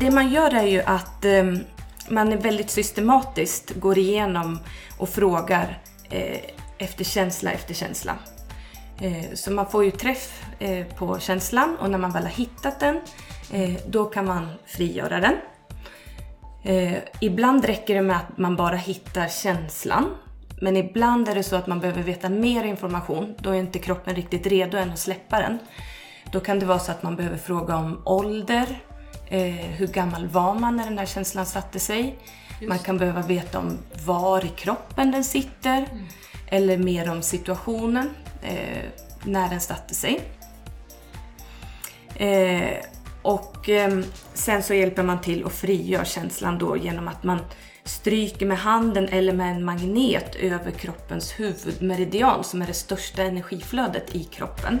det man gör är ju att eh, man är väldigt systematiskt går igenom och frågar eh, efter känsla efter känsla. Eh, så man får ju träff eh, på känslan och när man väl har hittat den eh, då kan man frigöra den. Eh, ibland räcker det med att man bara hittar känslan. Men ibland är det så att man behöver veta mer information. Då är inte kroppen riktigt redo än att släppa den. Då kan det vara så att man behöver fråga om ålder, eh, hur gammal var man när den här känslan satte sig. Just. Man kan behöva veta om var i kroppen den sitter. Mm. Eller mer om situationen, eh, när den satte sig. Eh, och eh, sen så hjälper man till att frigöra känslan då genom att man stryker med handen eller med en magnet över kroppens huvudmeridian som är det största energiflödet i kroppen.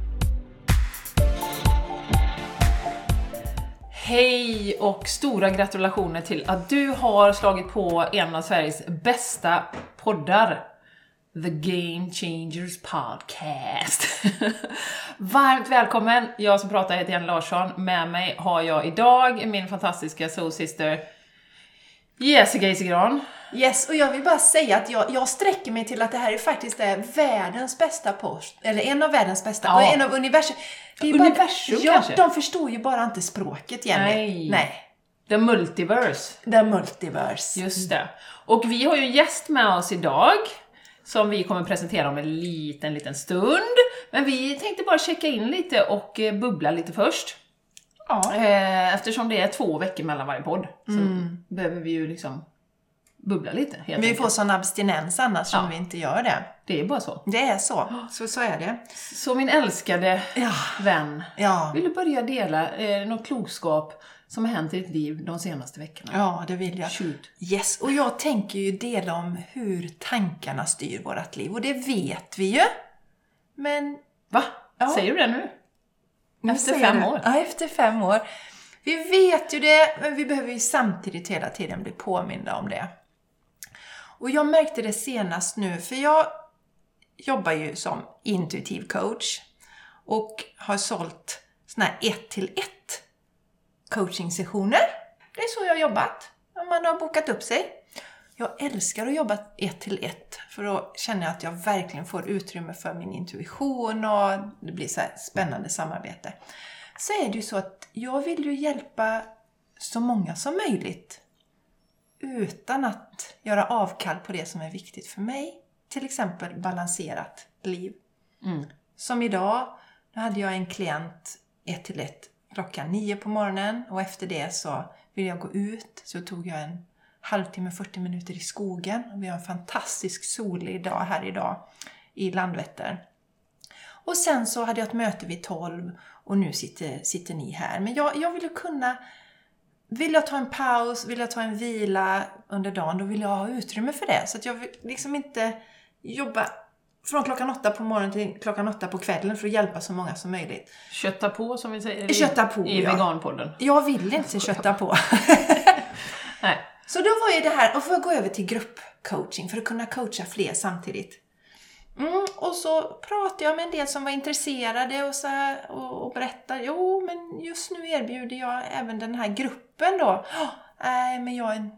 Hej och stora gratulationer till att du har slagit på en av Sveriges bästa poddar. The Game Changers Podcast. Varmt välkommen! Jag som pratar heter Jenny Larsson. Med mig har jag idag min fantastiska soul sister Jessica Isegran. Yes, och jag vill bara säga att jag, jag sträcker mig till att det här är faktiskt är världens bästa post, eller en av världens bästa, ja. en av universum. Det är universum bara, kanske? Ja, de förstår ju bara inte språket Jenny. Nej. Nej. The Multiverse. The Multiverse. Just det. Och vi har ju en gäst med oss idag, som vi kommer presentera om en liten, liten stund. Men vi tänkte bara checka in lite och eh, bubbla lite först. Ja. Eh, eftersom det är två veckor mellan varje podd så mm. behöver vi ju liksom bubbla lite. Helt vi enkelt. får sån abstinens annars ja. om vi inte gör det. Det är bara så. Det är så. Så, så är det. Så min älskade ja. vän, ja. vill du börja dela eh, någon klokskap som har hänt i ditt liv de senaste veckorna? Ja, det vill jag. Shoot. Yes, och jag tänker ju dela om hur tankarna styr vårt liv. Och det vet vi ju. Men... Va? Ja. Säger du det nu? Efter fem år? Ja, efter fem år. Vi vet ju det, men vi behöver ju samtidigt hela tiden bli påminda om det. Och jag märkte det senast nu, för jag jobbar ju som intuitiv coach och har sålt såna här ett till ett coaching-sessioner. Det är så jag har jobbat. Man har bokat upp sig. Jag älskar att jobba ett till ett för då känner jag att jag verkligen får utrymme för min intuition och det blir så spännande samarbete. Så är det ju så att jag vill ju hjälpa så många som möjligt utan att göra avkall på det som är viktigt för mig. Till exempel balanserat liv. Mm. Som idag, då hade jag en klient ett till ett klockan nio på morgonen och efter det så ville jag gå ut så tog jag en halvtimme, 40 minuter i skogen. Vi har en fantastisk solig dag här idag i Landvetter. Och sen så hade jag ett möte vid 12 och nu sitter, sitter ni här. Men jag, jag vill kunna vill jag ta en paus, vill jag ta en vila under dagen, då vill jag ha utrymme för det. Så att jag vill liksom inte jobba från klockan åtta på morgonen till klockan åtta på kvällen för att hjälpa så många som möjligt. Kötta på som vi säger kötta på, i ja. veganpodden. Jag vill inte kötta på. Nej. Så då var ju det här att få gå över till gruppcoaching för att kunna coacha fler samtidigt. Mm, och så pratade jag med en del som var intresserade och, så här, och, och berättade, jo men just nu erbjuder jag även den här gruppen då. Nej, men jag är,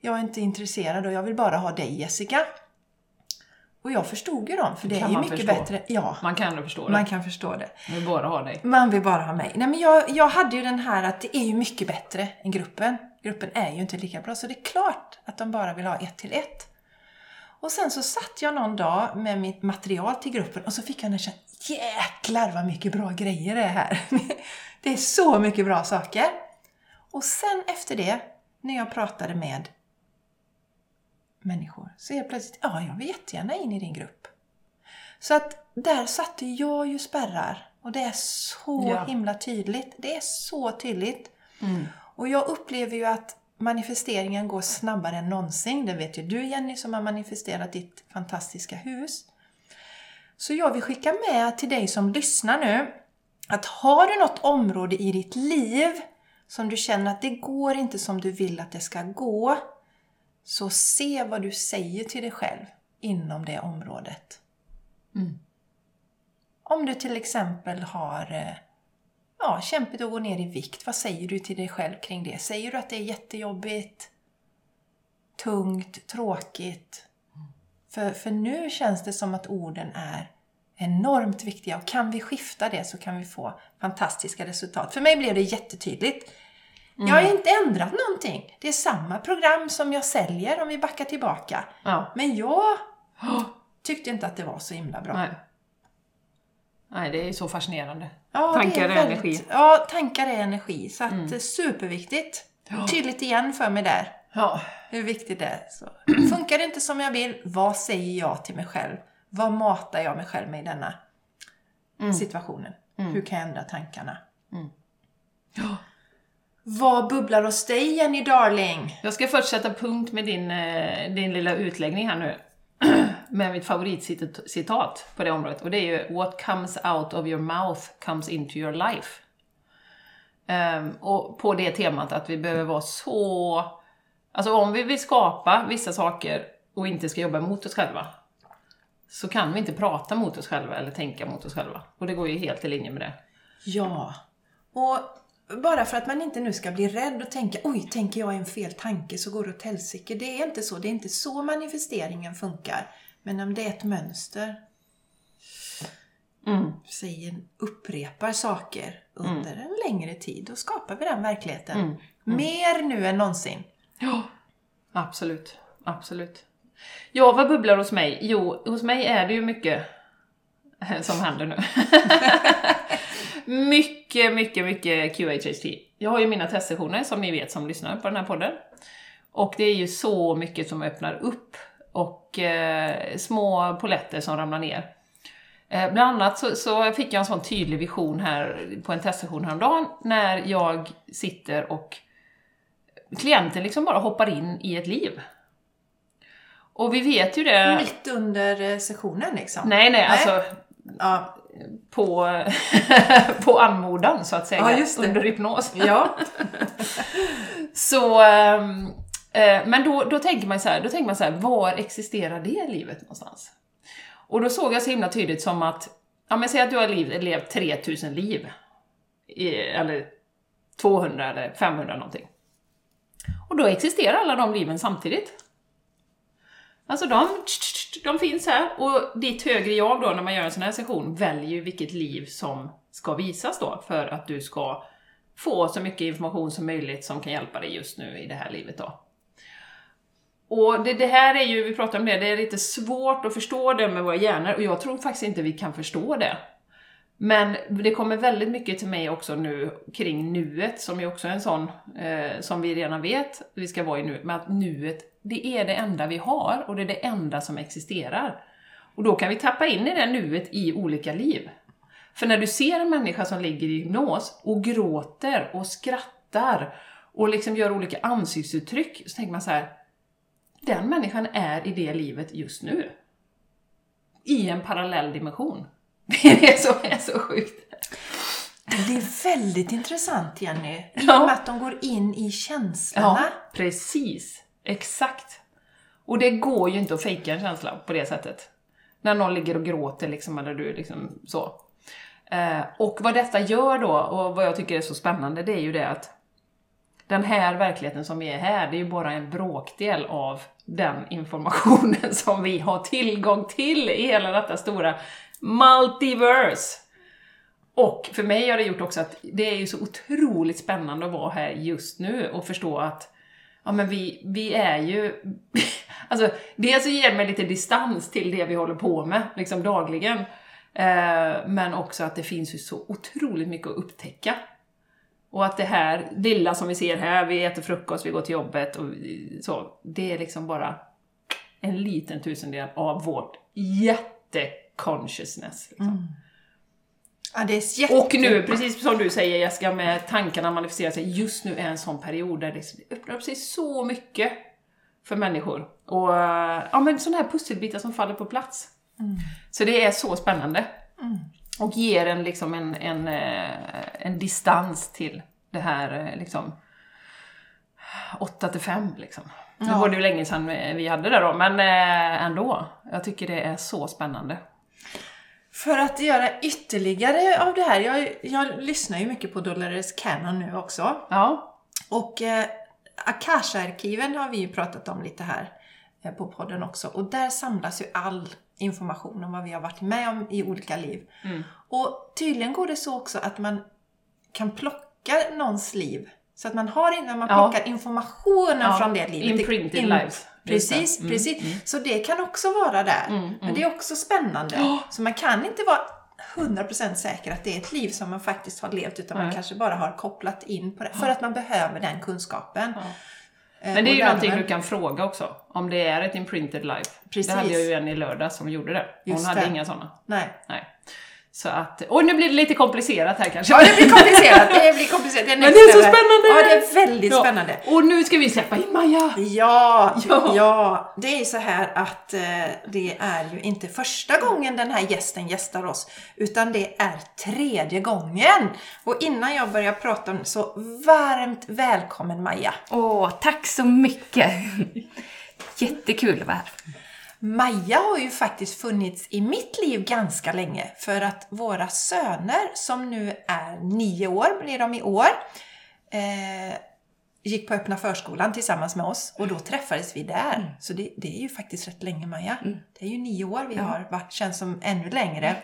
jag är inte intresserad och jag vill bara ha dig Jessica. Och jag förstod ju dem, för det Kan är ju man mycket förstå? bättre. Ja, Man kan ändå förstå det. man kan förstå det. Jag vill bara ha dig. Man vill bara ha mig. Nej, men jag, jag hade ju den här att det är ju mycket bättre än gruppen. Gruppen är ju inte lika bra, så det är klart att de bara vill ha ett till ett. Och sen så satt jag någon dag med mitt material till gruppen och så fick jag en känsla, jäklar vad mycket bra grejer det är här. Det är så mycket bra saker. Och sen efter det, när jag pratade med människor, så är jag plötsligt, ja, jag vill jättegärna in i din grupp. Så att där satte jag ju spärrar. Och det är så Ja. himla tydligt. Det är så tydligt. Mm. Och jag upplever ju att manifesteringen går snabbare än någonsin. Det vet ju du Jenny som har manifesterat ditt fantastiska hus. Så jag vill skicka med till dig som lyssnar nu att har du något område i ditt liv som du känner att det går inte som du vill att det ska gå så se vad du säger till dig själv inom det området. Mm. Om du till exempel har eh, ja, kämpigt att gå ner i vikt, vad säger du till dig själv kring det? Säger du att det är jättejobbigt, tungt, tråkigt? För, för nu känns det som att orden är enormt viktiga och kan vi skifta det så kan vi få fantastiska resultat. För mig blev det jättetydligt. Jag har inte ändrat någonting. Det är samma program som jag säljer om vi backar tillbaka. Ja. Men jag tyckte inte att det var så himla bra. Nej. Nej, det är så fascinerande. Ja, Tankar är energi. Mm. Ja, tankar är energi. Så att det är superviktigt. Tydligt igen för mig där. Ja. Hur viktigt det är. Så. Funkar det inte som jag vill, vad säger jag till mig själv? Vad matar jag mig själv med i denna Mm. situationen? Hur kan jag ändra tankarna? Ja. Vad bubblar hos dig Jenny Darling? Jag ska först sätta punkt med din, eh, din lilla utläggning här nu. med mitt favoritcitat på det området. Och det är ju What comes out of your mouth comes into your life. Um, och på det temat att vi behöver vara så... Alltså om vi vill skapa vissa saker och inte ska jobba mot oss själva, så kan vi inte prata mot oss själva eller tänka mot oss själva. Och det går ju helt i linje med det. Ja. Och bara för att man inte nu ska bli rädd och tänka oj, tänker jag en fel tanke så går det åt helsike. Det är inte så. Det är inte så manifesteringen funkar. Men om det är ett mönster, Mm. säger, upprepar saker under en längre tid, då skapar vi den verkligheten. Mm. Mer nu än någonsin. Ja, absolut. Absolut. Ja, vad bubblar hos mig? Jo, hos mig är det ju mycket som händer nu. mycket, mycket, mycket QHHT. Jag har ju mina testsessioner, som ni vet som lyssnar på den här podden. Och det är ju så mycket som öppnar upp och eh, små poletter som ramlar ner. Eh, bland annat så, så fick jag en sån tydlig vision här på en testsession häromdagen när jag sitter och klienten liksom bara hoppar in i ett liv. Och vi vet ju det... Mitt under eh, sessionen liksom. Nej, nej, alltså Ja. på, på anmodan så att säga, Ja, under hypnos. ja. Så, ehm, eh, Eh, men då, då tänker man så här, då tänker man så här, var existerar det livet någonstans? Och då såg jag så himla tydligt som att, ja men säg att du har liv, levt 3000 liv, i, eller 200 eller 500 någonting. Och då existerar alla de liven samtidigt. Alltså de, de finns här och ditt högre jag då när man gör en sån här session väljer ju vilket liv som ska visas då för att du ska få så mycket information som möjligt som kan hjälpa dig just nu i det här livet då. Och det, det här är ju, vi pratar om det, det är lite svårt att förstå det med våra hjärnor och jag tror faktiskt inte vi kan förstå det. Men det kommer väldigt mycket till mig också nu kring nuet, som ju också är en sån, eh, som vi redan vet, vi ska vara i nu, men att nuet, det är det enda vi har och det är det enda som existerar. Och då kan vi tappa in i det nuet i olika liv. För när du ser en människa som ligger i hypnos och gråter och skrattar och liksom gör olika ansiktsuttryck, så tänker man så här, den människan är i det livet just nu. I en parallell dimension. Det är så, är så sjukt. Det är väldigt intressant Jenny. I och Ja. med att de går in i känslorna. Ja, precis. Exakt. Och det går ju inte att fejka en känsla på det sättet. När någon ligger och gråter liksom, eller du liksom så. Eh, och vad detta gör då, och vad jag tycker är så spännande, det är ju det att den här verkligheten som vi är här, det är ju bara en bråkdel av den informationen som vi har tillgång till i hela detta stora multiverse. Och för mig har det gjort också att det är ju så otroligt spännande att vara här just nu och förstå att ja men vi, vi är ju... alltså, dels så ger mig lite distans till det vi håller på med, liksom dagligen. Eh, men också att det finns ju så otroligt mycket att upptäcka. Och att det här lilla som vi ser här, vi äter frukost, vi går till jobbet och så, det är liksom bara en liten tusendel av vårt jätte-consciousness. Liksom. Mm. Ja, det är jätte... Och nu, precis som du säger Jessica, med tankarna manifesterar sig, just nu är en sån period där det öppnar upp sig så mycket för människor. Och ja, men sådana här pusselbitar som faller på plats. Mm. Så det är så spännande. Mm. Och ger en liksom en, en, eh, en distans till det här eh, liksom 8 till 5 liksom. Nu Ja. var det ju länge sedan vi hade det då, men eh, ändå. Jag tycker det är så spännande. För att göra ytterligare av det här, jag, jag lyssnar ju mycket på Dolores Cannon nu också. Ja, Och eh, Akasha-arkiven har vi ju pratat om lite här eh, på podden också. Och där samlas ju all information om vad vi har varit med om i olika liv. Mm. Och tydligen går det så också att man kan plocka någons liv. Så att man har innan man Ja. plockar informationen Ja, från det livet. imprinted In- lives. Precis, Mm, precis. Så det kan också vara där. Mm, Men det är också spännande. Så man kan inte vara 100% säker att det är ett liv som man faktiskt har levt utan man kanske bara har kopplat in på det. För att man behöver den kunskapen. Eh, Men det är ju någonting du kan fråga också, om det är ett imprinted life. Precis. Det hade jag ju en i lördag som gjorde det. Hon Just hade det. inga sådana. Nej. Nej. Så att, och nu blir det lite komplicerat här kanske. Ja, det blir komplicerat. Det blir komplicerat. Det är Men det är så spännande! Ja, det är väldigt Ja. spännande. Och nu ska vi släppa in Maja! Ja, Ja. ja, det är ju så här att eh, det är ju inte första gången den här gästen gästar oss, utan det är tredje gången. Och innan jag börjar prata om så varmt välkommen Maja. Åh, tack så mycket! Jättekul att vara här. Maja har ju faktiskt funnits i mitt liv ganska länge för att våra söner som nu är nio år, blir de i år, eh, gick på öppna förskolan tillsammans med oss och då träffades vi där. Så det, det är ju faktiskt rätt länge Maja. Det är ju nio år vi har varit, känns som ännu längre.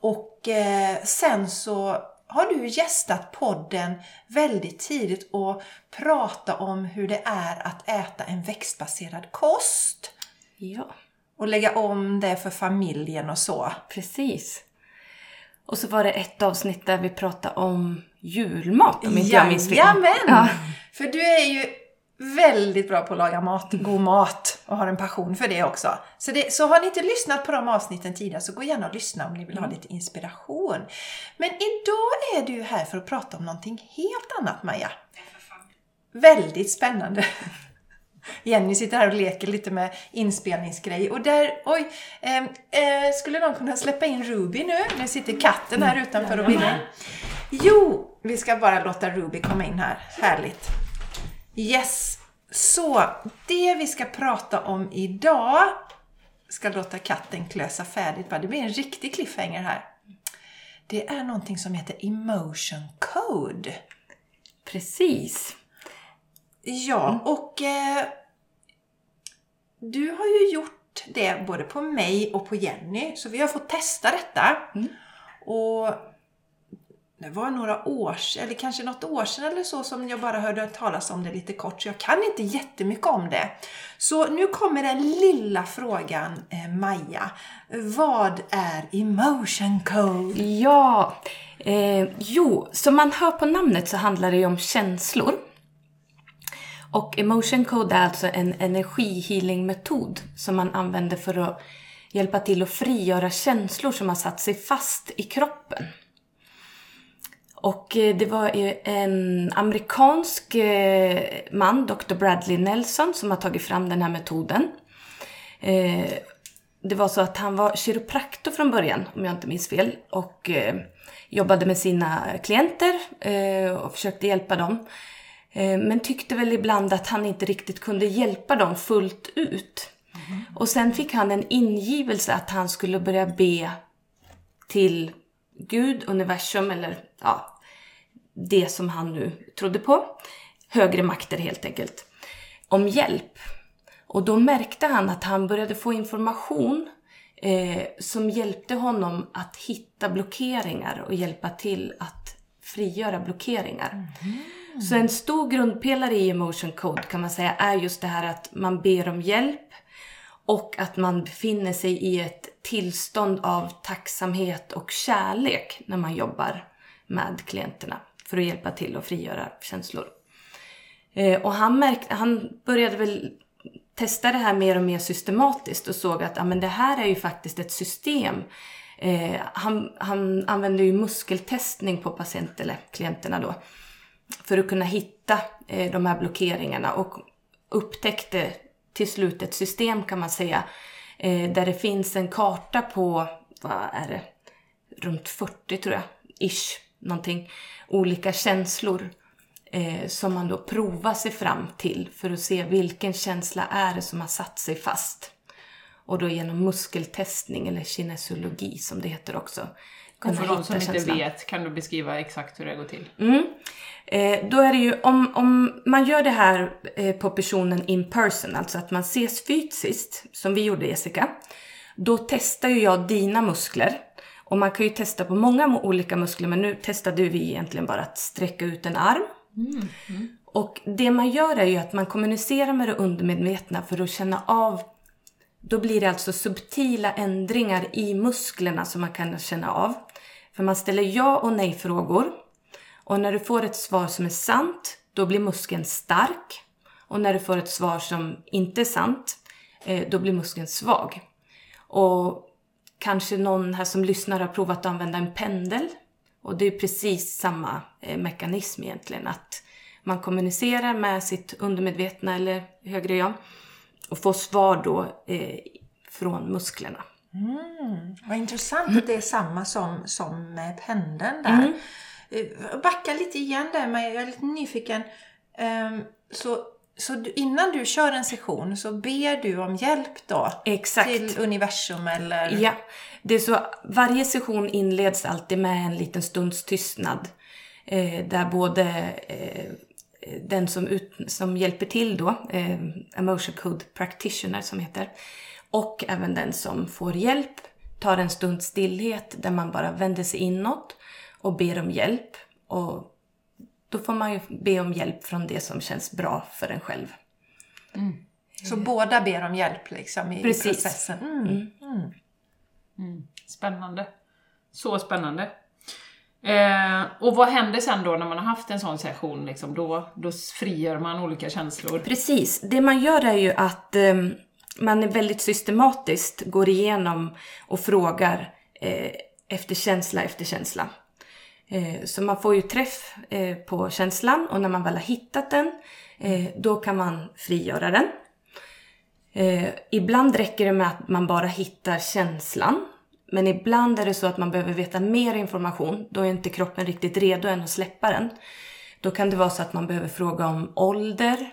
Och eh, sen så har du gästat podden väldigt tidigt och pratat om hur det är att äta en växtbaserad kost Ja, och lägga om det för familjen och så. precis. Och så var det ett avsnitt där vi pratade om julmat, om inte jag minns fel. Jajamän! Ja. För du är ju väldigt bra på att laga mat, god mat och har en passion för det också. Så, det, så har ni inte lyssnat på de avsnitten tidigare så gå gärna och lyssna om ni vill ha lite inspiration. Men idag är du här för att prata om någonting helt annat Maja. Väldigt spännande. Jenny sitter här och leker lite med inspelningsgrej och där, oj, ehm, eh, skulle någon kunna släppa in Ruby nu? Nu sitter katten här utanför och vill Jo, vi ska bara låta Ruby komma in här. Härligt. Yes, så det vi ska prata om idag ska låta katten klösa färdigt. va? Det blir en riktig cliffhanger här. Det är någonting som heter emotion code. Precis. Ja, och eh, du har ju gjort det både på mig och på Jenny, så vi har fått testa detta. Och det var några år eller kanske något år sedan eller så, som jag bara hörde talas om det lite kort, så jag kan inte jättemycket om det. Så nu kommer den lilla frågan, eh, Maja. Vad är emotion code? Ja, eh, jo, som man hör på namnet så handlar det ju om känslor. Och emotion code är alltså en energihealing-metod som man använder för att hjälpa till att frigöra känslor som har satt sig fast i kroppen. Och eh, det var en amerikansk eh, man, Dr. Bradley Nelson, som har tagit fram den här metoden. Eh, det var så att han var kiropraktor från början, om jag inte minns fel, och jobbade med sina klienter och försökte hjälpa dem. Eh, men tyckte väl ibland att han inte riktigt kunde hjälpa dem fullt ut. Och sen fick han en ingivelse att han skulle börja be till Gud, universum eller ja, det som han nu trodde på. högre makter helt enkelt, om hjälp. Och då märkte han att han började få information eh, som hjälpte honom att hitta blockeringar och hjälpa till att frigöra blockeringar. Mm. Så en stor grundpelare i emotion code kan man säga är just det här att man ber om hjälp och att man befinner sig i ett tillstånd av tacksamhet och kärlek när man jobbar med klienterna för att hjälpa till och frigöra känslor. Eh, och han, märkte, han började väl testa det här mer och mer systematiskt och såg att ja, men det här är ju faktiskt ett system. Eh, han, han använde ju muskeltestning på patienter, eller klienterna då, för att kunna hitta eh, de här blockeringarna och upptäckte till slut ett system kan man säga, eh, där det finns en karta på, vad är det, runt 40 tror jag, ish, någonting, olika känslor eh, som man då provar sig fram till för att se vilken känsla är det som har satt sig fast. Och då genom muskeltestning eller kinesiologi som det heter också. Och för de som inte känslan. vet, kan du beskriva exakt hur det går till? Mm. Eh, då är det ju, om, om man gör det här eh, på personen in person, alltså att man ses fysiskt, som vi gjorde Jessica, då testar ju jag dina muskler. Och man kan ju testa på många olika muskler, men nu testade vi egentligen bara att sträcka ut en arm. Mm. Mm. Och det man gör är ju att man kommunicerar med det undermedvetna för att känna av då blir det alltså subtila ändringar i musklerna som man kan känna av. För man ställer ja och nej frågor. Och när du får ett svar som är sant, då blir muskeln stark. Och när du får ett svar som inte är sant, eh, då blir muskeln svag. Och kanske någon här som lyssnar har provat att använda en pendel. Och det är precis samma eh, mekanism egentligen. Att man kommunicerar med sitt undermedvetna eller högre jag och får svar då eh, från musklerna. Mm, vad intressant att det är samma som, som pendeln där. Mm. Eh, backa lite igen där, men jag är lite nyfiken. Um, så så innan du kör en session så ber du om hjälp då? Exakt. Till universum eller? Ja. Det är så, varje session inleds alltid med en liten stunds tystnad. Eh, där både eh, den som, ut, som hjälper till då, Emotion Code Practitioner som heter, och även den som får hjälp tar en stund stillhet där man bara vänder sig inåt och ber om hjälp. Och då får man ju be om hjälp från det som känns bra för en själv. Mm. Så båda ber om hjälp liksom i Precis. processen? Mm. Mm. mm. mm. Spännande. Så spännande. Eh, och vad händer sen då när man har haft en sån session? Liksom? Då, då frigör man olika känslor? Precis. Det man gör är ju att eh, man är väldigt systematiskt går igenom och frågar eh, efter känsla efter känsla. Eh, så man får ju träff eh, på känslan och när man väl har hittat den, eh, då kan man frigöra den. Eh, ibland räcker det med att man bara hittar känslan. Men ibland är det så att man behöver veta mer information. Då är inte kroppen riktigt redo än att släppa den. Då kan det vara så att man behöver fråga om ålder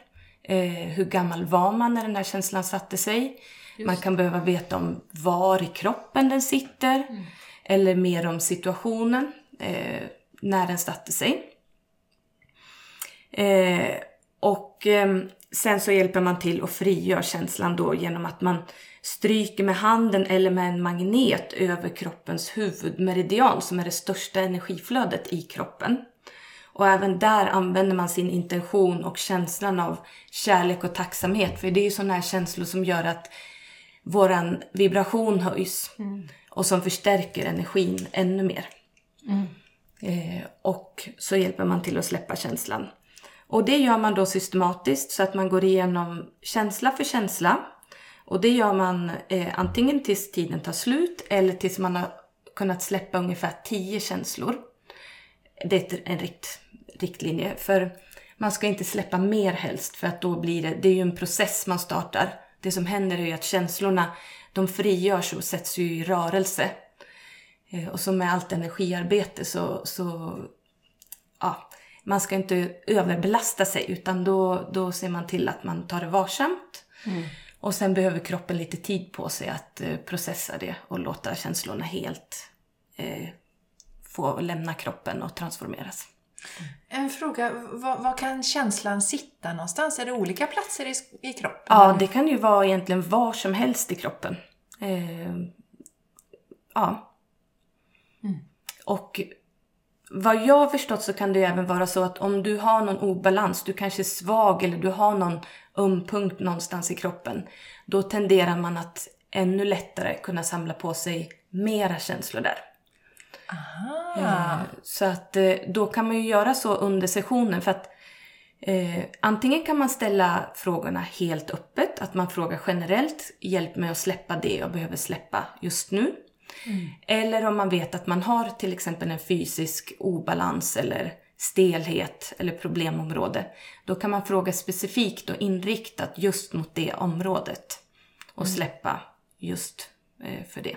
hur gammal var man när den här känslan satte sig? Just. Man kan behöva veta om var i kroppen den sitter. Mm. Eller mer om situationen eh, när den satte sig. Eh, och eh, sen så hjälper man till att frigöra känslan då genom att man stryker med handen eller med en magnet över kroppens huvudmeridian som är det största energiflödet i kroppen. Och även där använder man sin intention och känslan av kärlek och tacksamhet. För det är ju sådana här känslor som gör att våran vibration höjs. Mm. Och som förstärker energin ännu mer. Mm. Eh, och så hjälper man till att släppa känslan. Och det gör man då systematiskt så att man går igenom känsla för känsla. Och det gör man eh, antingen tills tiden tar slut eller tills man har kunnat släppa ungefär 10 känslor. Det är en rikt, riktlinje. För man ska inte släppa mer helst för att då blir det, det är ju en process man startar. Det som händer är ju att känslorna de frigörs och sätts ju i rörelse. Eh, och som med allt energiarbete så, så ja, man ska inte överbelasta sig utan då, då ser man till att man tar det varsamt. Mm. Och sen behöver kroppen lite tid på sig att eh, processa det och låta känslorna helt eh, få lämna kroppen och transformeras. En fråga, var, var kan känslan sitta någonstans? Är det olika platser i, i kroppen? Ja, det kan ju vara egentligen var som helst i kroppen. Eh, ja. Och vad jag har förstått så kan det ju även vara så att om du har någon obalans, du kanske är svag eller du har någon öm punkt någonstans i kroppen, då tenderar man att ännu lättare kunna samla på sig mera känslor där. Eh, Så att eh, då kan man ju göra så under sessionen för att eh, antingen kan man ställa frågorna helt öppet, att man frågar generellt, hjälp mig att släppa det jag behöver släppa just nu. Eller om man vet att man har till exempel en fysisk obalans eller stelhet eller problemområde. Då kan man fråga specifikt och inriktat just mot det området. Och släppa just eh, för det.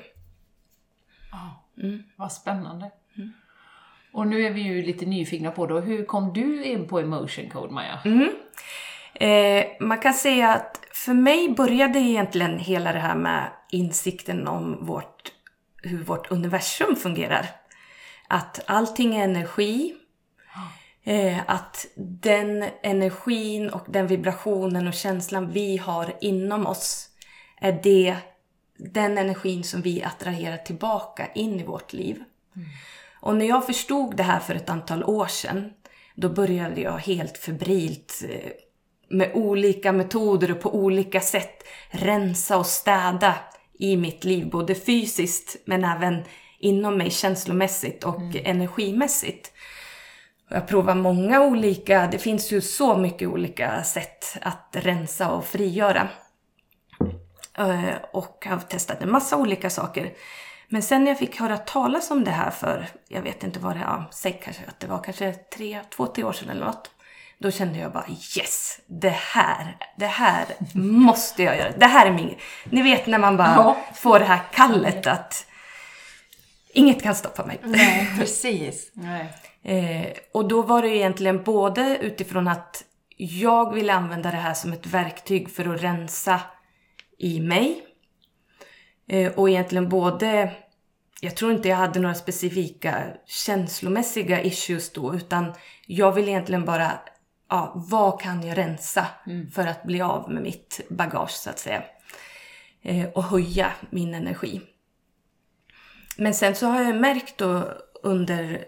Vad spännande. Och nu är vi ju lite nyfikna på då, hur kom du in på emotion code, Maja? Eh, man kan säga att för mig började egentligen hela det här med insikten om vårt, hur vårt universum fungerar. Att allting är energi. Eh, att den energin och den vibrationen och känslan vi har inom oss är det, den energin som vi attraherar tillbaka in i vårt liv. Och när jag förstod det här för ett antal år sedan, då började jag helt febrilt eh, med olika metoder och på olika sätt rensa och städa i mitt liv, både fysiskt men även inom mig känslomässigt och energimässigt. Och Jag provar många olika, det finns ju så mycket olika sätt att rensa och frigöra. Eh, Och har testat en massa olika saker. Men sen när jag fick höra talas om det här för, jag vet inte vad det är, säg kanske att det var kanske tre, två, tre år sedan eller något. Då kände jag bara yes, det här, det här måste jag göra. Det här är min... Ni vet när man bara Ja. får det här kallet att inget kan stoppa mig. Nej, precis. Nej. Eh, och då var det ju egentligen både utifrån att jag ville använda det här som ett verktyg för att rensa i mig. Eh, och egentligen både, jag tror inte jag hade några specifika känslomässiga issues då, utan jag ville egentligen bara, ja, vad kan jag rensa för att bli av med mitt bagage så att säga. Eh, och höja min energi. Men sen så har jag märkt då under,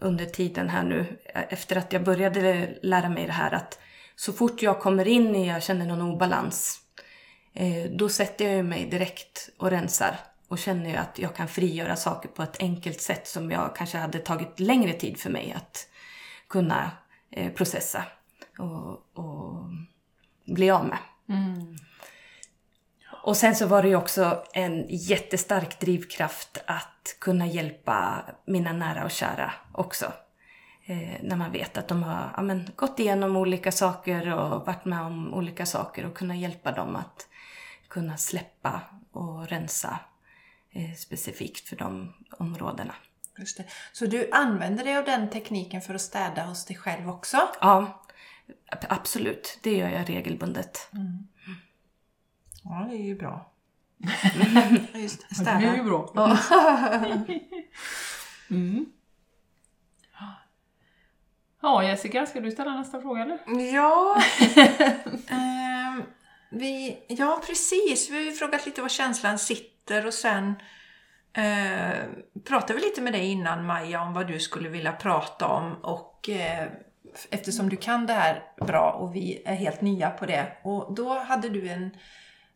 under tiden här nu, efter att jag började lära mig det här, att så fort jag kommer in i, jag känner någon obalans, eh, då sätter jag mig direkt och rensar. Och känner ju att jag kan frigöra saker på ett enkelt sätt som jag kanske hade tagit längre tid för mig att kunna eh, processa och, och bli av med. Och sen så var det ju också en jättestark drivkraft att kunna hjälpa mina nära och kära också. Eh, när man vet att de har ja, men, gått igenom olika saker och varit med om olika saker och kunna hjälpa dem att kunna släppa och rensa eh, specifikt för de områdena. Just det. Så du använder dig av den tekniken för att städa hos dig själv också? Ja, ab- absolut. Det gör jag regelbundet. Ja, det är ju bra. Just Det är ju städa. bra. mm. Ja, Jessica, ska du ställa nästa fråga eller? Ja, ehm, vi, ja precis. Vi har ju frågat lite var känslan sitter och sen eh, pratade vi lite med dig innan Maja om vad du skulle vilja prata om och eh, eftersom du kan det här bra och vi är helt nya på det och då hade du en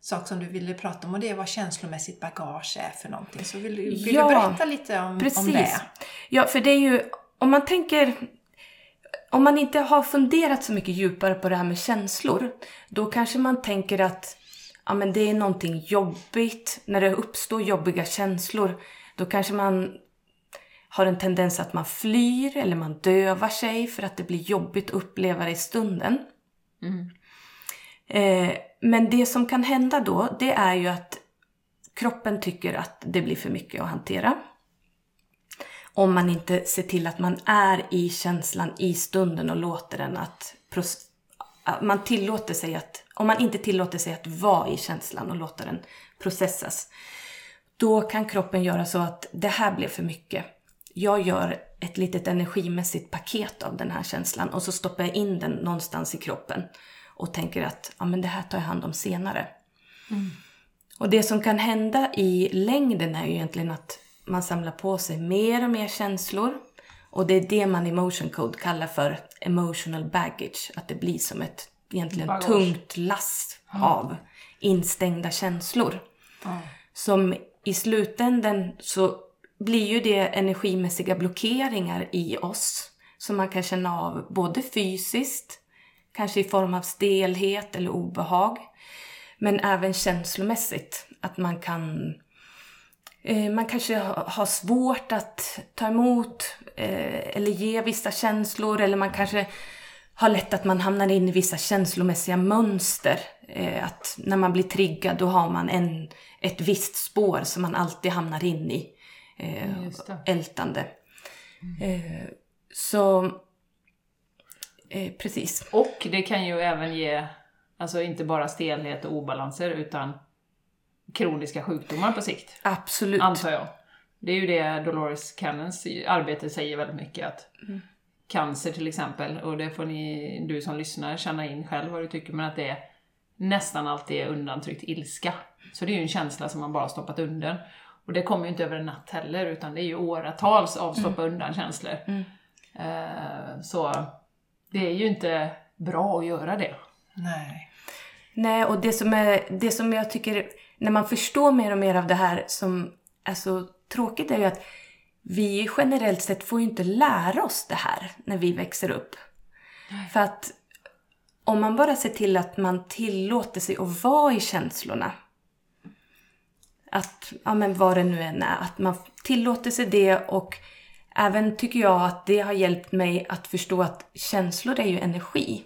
sak som du ville prata om och det är vad känslomässigt bagage är för någonting. Så vill, du- vill Ja, du berätta lite om, om Precis. det? Ja, för det är ju, om man tänker, om man inte har funderat så mycket djupare på det här med känslor, då kanske man tänker att ja, men det är någonting jobbigt. När det uppstår jobbiga känslor, då kanske man har en tendens att man flyr eller man dövar sig för att det blir jobbigt att uppleva det i stunden. Eh, men det som kan hända då, det är ju att kroppen tycker att det blir för mycket att hantera. Om man inte ser till att man är i känslan i stunden och låter den att... Man tillåter sig att... Om man inte tillåter sig att vara i känslan och låter den processas. Då kan kroppen göra så att det här blev för mycket. jag gör ett litet energimässigt paket av den här känslan och så stoppar jag in den någonstans i kroppen och tänker att ja, men det här tar jag hand om senare. Och det som kan hända i längden är ju egentligen att man samlar på sig mer och mer känslor. Och det är det man i motion code kallar för emotional baggage. Att det blir som ett egentligen Bagage. tungt lass av instängda känslor. Som i slutändan så blir ju det energimässiga blockeringar i oss. Som man kan känna av både fysiskt, kanske i form av stelhet eller obehag. Men även känslomässigt. Att man kan man kanske ha- har svårt att ta emot eh, eller ge vissa känslor. Eller man kanske har lätt att man hamnar in i vissa känslomässiga mönster. Eh, att när man blir triggad då har man en, ett visst spår som man alltid hamnar in i. Eh, ältande. Eh, så... Eh, precis. Och det kan ju även ge, alltså inte bara stelhet och obalanser, utan kroniska sjukdomar på sikt. Absolut. Antar jag. Det är ju det Dolores Cannons arbete säger väldigt mycket att cancer till exempel, och det får ni, du som lyssnar känna in själv vad du tycker, men att det är nästan alltid är undantryckt ilska. Så det är ju en känsla som man bara stoppat undan. Och det kommer ju inte över en natt heller, utan det är ju åratals av stoppa undan känslor. Eh, så det är ju inte bra att göra det. Nej. Nej, och det som, är, det som jag tycker, när man förstår mer och mer av det här som är så tråkigt är ju att vi generellt sett får ju inte lära oss det här när vi växer upp. För att om man bara ser till att man tillåter sig att vara i känslorna. Att, ja men vad det nu än är, att man tillåter sig det och även tycker jag att det har hjälpt mig att förstå att känslor är ju energi.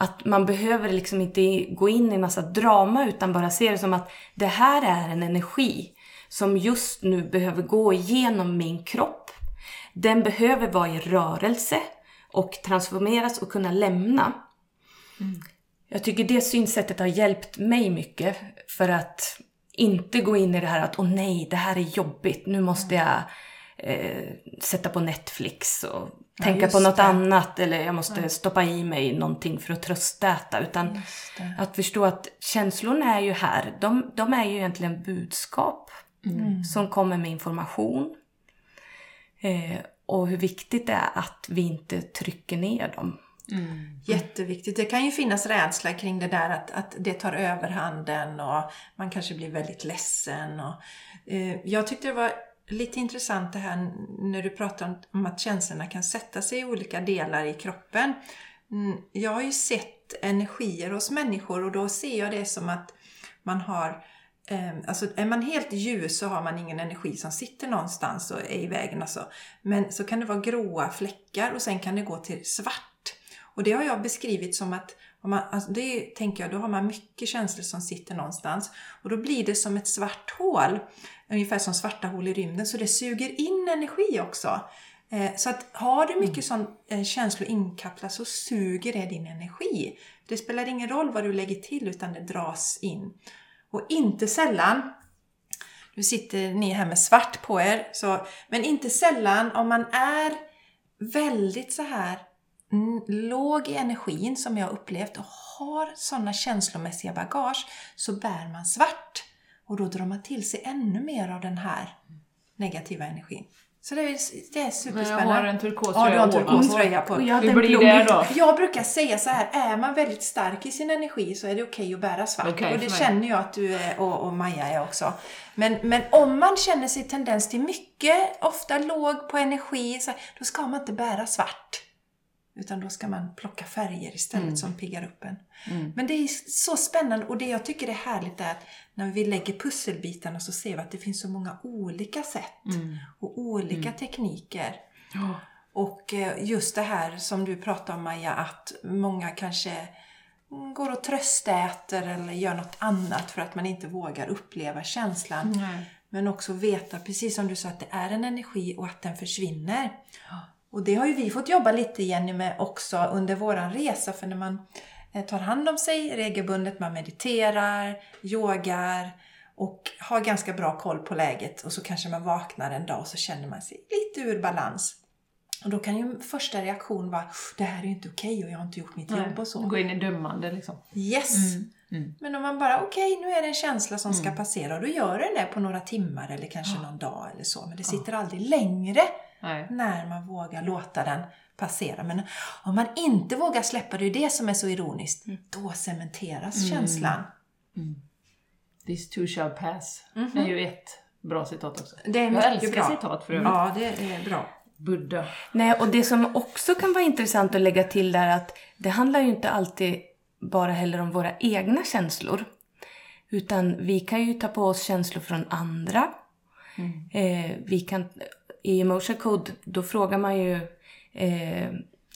Att man behöver liksom inte gå in i massa drama utan bara se det som att det här är en energi som just nu behöver gå igenom min kropp. Den behöver vara i rörelse och transformeras och kunna lämna. Jag tycker det synsättet har hjälpt mig mycket för att inte gå in i det här att åh nej, det här är jobbigt, nu måste jag eh, sätta på Netflix och tänka just på något det. annat eller jag måste stoppa i mig någonting för att tröstäta. Utan att förstå att känslorna är ju här, de, de är ju egentligen budskap som kommer med information. Eh, och hur viktigt det är att vi inte trycker ner dem. Jätteviktigt. Det kan ju finnas rädsla kring det där att, att det tar överhanden och man kanske blir väldigt ledsen. Och, eh, jag tyckte det var lite intressant det här när du pratar om, att känslorna kan sätta sig i olika delar i kroppen. Mm, jag har ju sett energier hos människor och då ser jag det som att man har eh, alltså är man helt ljus så har man ingen energi som sitter någonstans och är i vägen. Alltså. Men så kan det vara gråa fläckar och sen kan det gå till svart. Och det har jag beskrivit som att man, alltså det tänker jag, då har man mycket känslor som sitter någonstans. Och då blir det som ett svart hål. Ungefär som svarta hål i rymden. Så det suger in energi också. Eh, Så att har du mycket sån eh, känslor inkapslat så suger det din energi. Det spelar ingen roll vad du lägger till utan det dras in. Och inte sällan, nu sitter ni här med svart på er, så, men inte sällan om man är väldigt så här mm, låg i energin som jag har upplevt och har sådana känslomässiga bagage så bär man svart. Och då drar man till sig ännu mer av den här negativa energin. Så det är, det är Men jag superspännande. har en turkos Ja, du har en på. Jag Hur blir det då? Jag brukar säga så här, är man väldigt stark i sin energi så är det okej att bära svart. Okej och det känner jag att du är, och, och Maja är också. Men, men om man känner sig tendens till mycket, ofta låg på energi, så här, då ska man inte bära svart. Utan då ska man plocka färger istället Mm. som piggar upp en. Men det är så spännande och det jag tycker är härligt är att när vi lägger pusselbitarna så ser vi att det finns så många olika sätt Mm. och olika tekniker. Och eh, just det här som du pratade om Maja, att många kanske mm, går och tröstäter eller gör något annat för att man inte vågar uppleva känslan. Men också veta, precis som du sa, att det är en energi och att den försvinner. Och det har ju vi fått jobba lite Jenny med också under våran resa. För när man eh, tar hand om sig regelbundet, man mediterar, yogar och har ganska bra koll på läget och så kanske man vaknar en dag och så känner man sig lite ur balans. Och då kan ju första reaktion vara det här är ju inte okej och jag har inte gjort mitt jobb och så. Gå in i dömande liksom. Yes! Mm. Men om man bara, okej nu är det en känsla som ska passera och då gör den det på några timmar eller kanske någon dag eller så. Men det sitter aldrig längre Nej. när man vågar låta den passera. Men om man inte vågar släppa, det är det som är så ironiskt, då cementeras känslan. This too shall pass. Det är ju ett bra citat också. Det är Jag mycket älskar bra. citat för övrigt. Ja, det är bra. Buddha. Nej, och det som också kan vara intressant att lägga till där att det handlar ju inte alltid bara heller om våra egna känslor. Utan vi kan ju ta på oss känslor från andra. Eh, vi kan, I emotion code, då frågar man ju... Eh,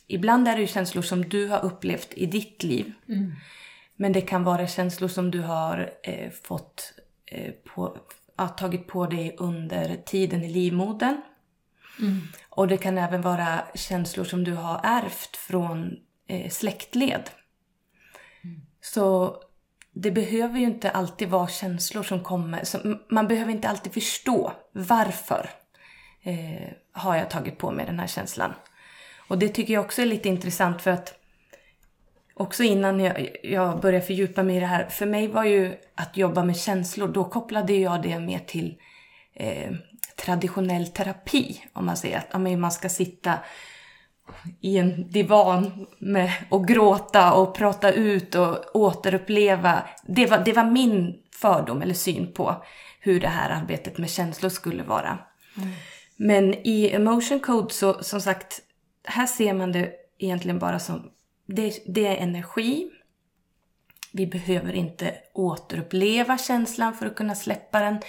ibland är det ju känslor som du har upplevt i ditt liv. Men det kan vara känslor som du har eh, fått eh, på, ja, tagit på dig under tiden i livmodern. Och det kan även vara känslor som du har ärvt från eh, släktled. Så det behöver ju inte alltid vara känslor som kommer. Som, man behöver inte alltid förstå varför eh, har jag tagit på mig den här känslan. Och det tycker jag också är lite intressant för att också innan jag, jag började fördjupa mig i det här. För mig var ju att jobba med känslor, då kopplade jag det mer till eh, traditionell terapi. Om man säger att ja, man ska sitta i en divan med, och gråta och prata ut och återuppleva. Det var, det var min fördom eller syn på hur det här arbetet med känslor skulle vara. Mm. Men i emotion code så som sagt, här ser man det egentligen bara som det, det är energi. Vi behöver inte återuppleva känslan för att kunna släppa den.